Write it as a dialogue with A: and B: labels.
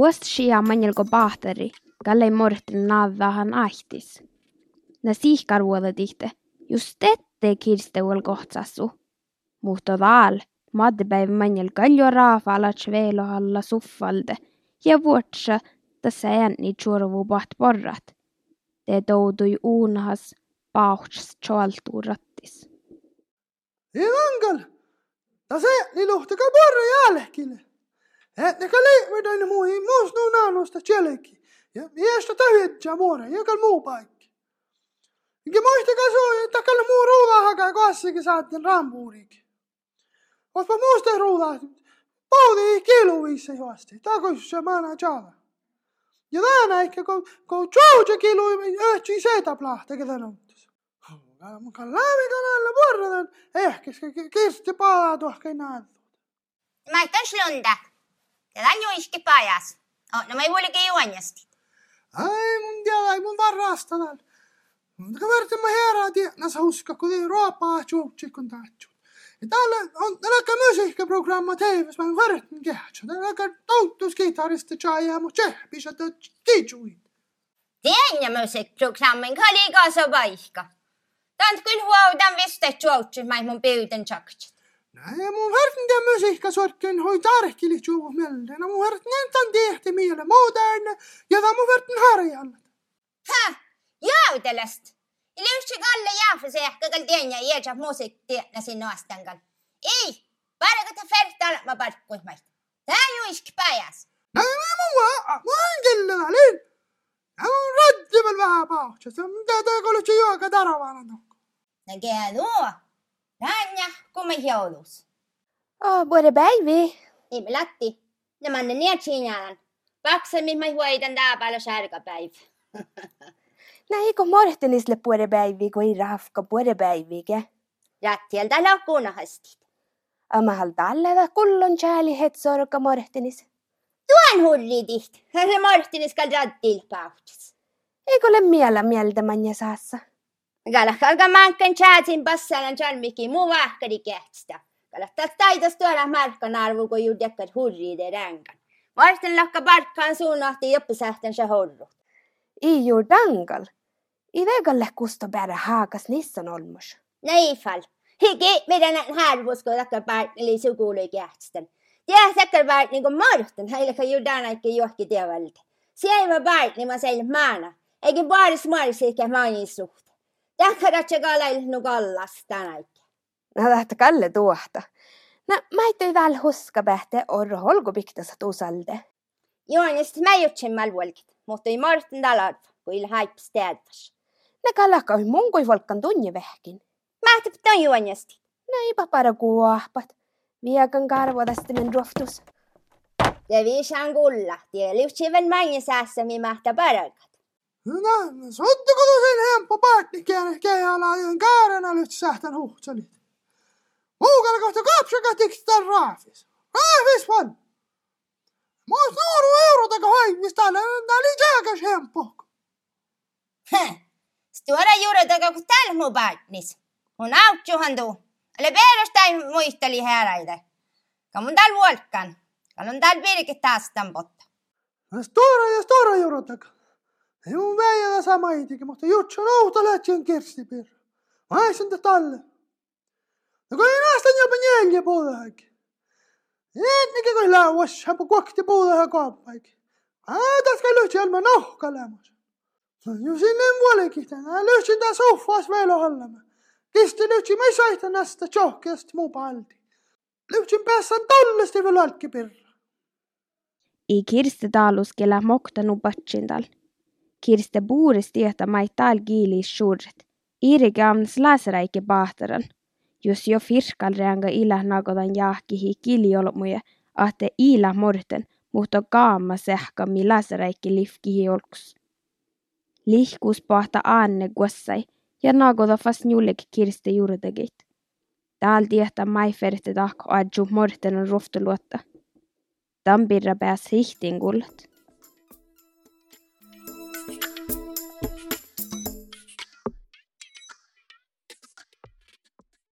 A: Vuost sija manjelko pahtari, kalle morten naavahan ahtis. Na siihkar tihte, just ette kirste uol kohtsassu. Mutta vaal, maddepäiv manjel kaljo raafalats veelo alla suffalde ja vuotsa tässä ääni churvu paht porrat. Te toudui uunahas pauhts chaltu rattis.
B: Ivangal, ta se liluhta ka porra jäälekille. Et ne ka leivät aina mui muus nuun annosta tjeleki. Ja iästä tähyetsä muore, joka muu paikki. Eikä muistakaa suu, että kalle muu ruudahakaa kassikin saatten rampuurikin. Ospa muusta ruudaa, paudi kiluviissa juosti, takois se maana java. Ja tänä ehkä kun, kun Georgia kilu öhtsi seitä plahta, ketä nuttis. Mukaan lämmikanalla porradan, ehkä se kirsti palaa tuohkai naadu.
C: Mä et on slunda. On juiski pajas. Oh, no mä ei juonjasti.
B: Ai mun tiedä, ei mun varrastada. Mutta varten mä herää tiedä, sä uska, kun ei ruopaa juutsi kun taatsu. Ja täällä on tällä musiikkaprogramma TVssä, mä varten kähtsä. Täällä toutuskitarista tjaa, mutta se pisä kiitsuin.
C: Tiedän musikprogrammen kan liiga så paikka. Tän kyllä huaudan vista juutsi, mä mun pyytän tjaksit.
B: Mun varten det musiikkasorten hoi tarkili juo mieltä. No mun varten entan tehti miele moderne, ja mun varten harjalla.
C: Ha, jaudelast. Ilyussi kalle jääfä se ehkä kal tiedän ja iäjä musik tiedä sinne astangal. Ei, paraka ta fertal mä parkkuis maista. Tää juiski pajas.
B: Nej, men mun vaan, mun kyllä lin. Ja mun raddimal vähän pauhtsa. Se on mitä tää kolutsi juoka taravana tokko.
C: Näkee tuo. Tanja, kun mä joulus.
A: Oh, både päivi.
C: Ei me latti. On ne niät sinällään. Paksammin mä huoitan tää paljon särkäpäivä.
A: Näikö mortenisle både päivi, kun ei rahka både päivikä.
C: Rättieltä lakunahasti.
A: Amahal talleva kullon chääli hetsorka mortenis.
C: Tuon hulli tiht. Se Martinis kal rattil pauhtis.
A: Eikö ole miellä mieltä manja saassa?
C: قال خلق من كان شاتين بس انا جان ميكي مو واحد كريكيتستا قال تستاي تستولا ماركا نارو يدك الهوري درانكا lakka barkkaan suunnahti joppisähtensä
A: horrut. Iu dangal. I vägalle kusto bära haakas nissan olmus.
C: Nej fall. Hiki meidän härvusko takka barkneli sukuli kähtsten. Tiedä takka barkni kun morten heilaka judana ikke johki tievalta. Sievä barkni ma seille maana. Eikä baaris marisi ikä mainin suht. Tähkärätsä kalail nu kallas tänäikki.
A: No tahta kalle tuohta. No, mä ei väl huska pähte orro holgu piktas tuusalde.
C: Joonist mä jutsin mal volkit, mutta ei Martin talarv, kun il haip städvas.
A: Ne kalaka on mun kui volkan tunni vähkin.
C: Mä tip ton juonjasti.
A: No eipä para kuohpat. Viekan karvodasti min roftus.
C: Te viisaan kulla, tie liutsiven mange säässä mi mahta parakat.
B: No, sottuko tosin hempo Katnikien kealaajien kaarena lytsähtän huhtselit. Muukalla kohta kapsaka tiksitän raafis. Raafis van! Muus nuoru eurotaka nää oli jääkäs hempok.
C: Heh, stuora juuretaka kun täl mu baatnis. Mun autsuhan tuu. Ale perustain muisteli heräide. Ka mun täällä vuolkan. Ka mun täällä virkittästän potta.
B: Stuora ja juuri juuretaka. Eurotaka. Ei mun väijällä sama itikin, mutta jutsu nouta lähtsien kirstipirra. Mä eisen talle. No ei näistä jopa neljä puolella. Ennenkin kun lauas, hän kuokti puolella kaappaiki. Ää, tässä kai lyhtsi alma nohkalemas. Jo sinne muuallekin tänään. Lyhtsi tää soffas vielä hallama. Kisti lyhtsi mä saita näistä tjohkeasta muu palti. Lyhtsin päässä tollesti vielä alkkipirra.
A: I Kirste taluskella moktanu patsindal. Kirste buuris Kirste Buuristyötä maittal giili shurret. Irgamns lasraike bahtaran. Jos jo firkalreanga ila nagodan jahkihi kiljolmuje, ahte ila morten, mutta kaamma sähkami lasraike lifkihi olks. Lihkus pahta anne guassai, ja nagoda fast njulek kirste juurdegit. Tääl tietä maiferte tahko adju morten on ruftuluotta. Tampirra pääs hihtingullat.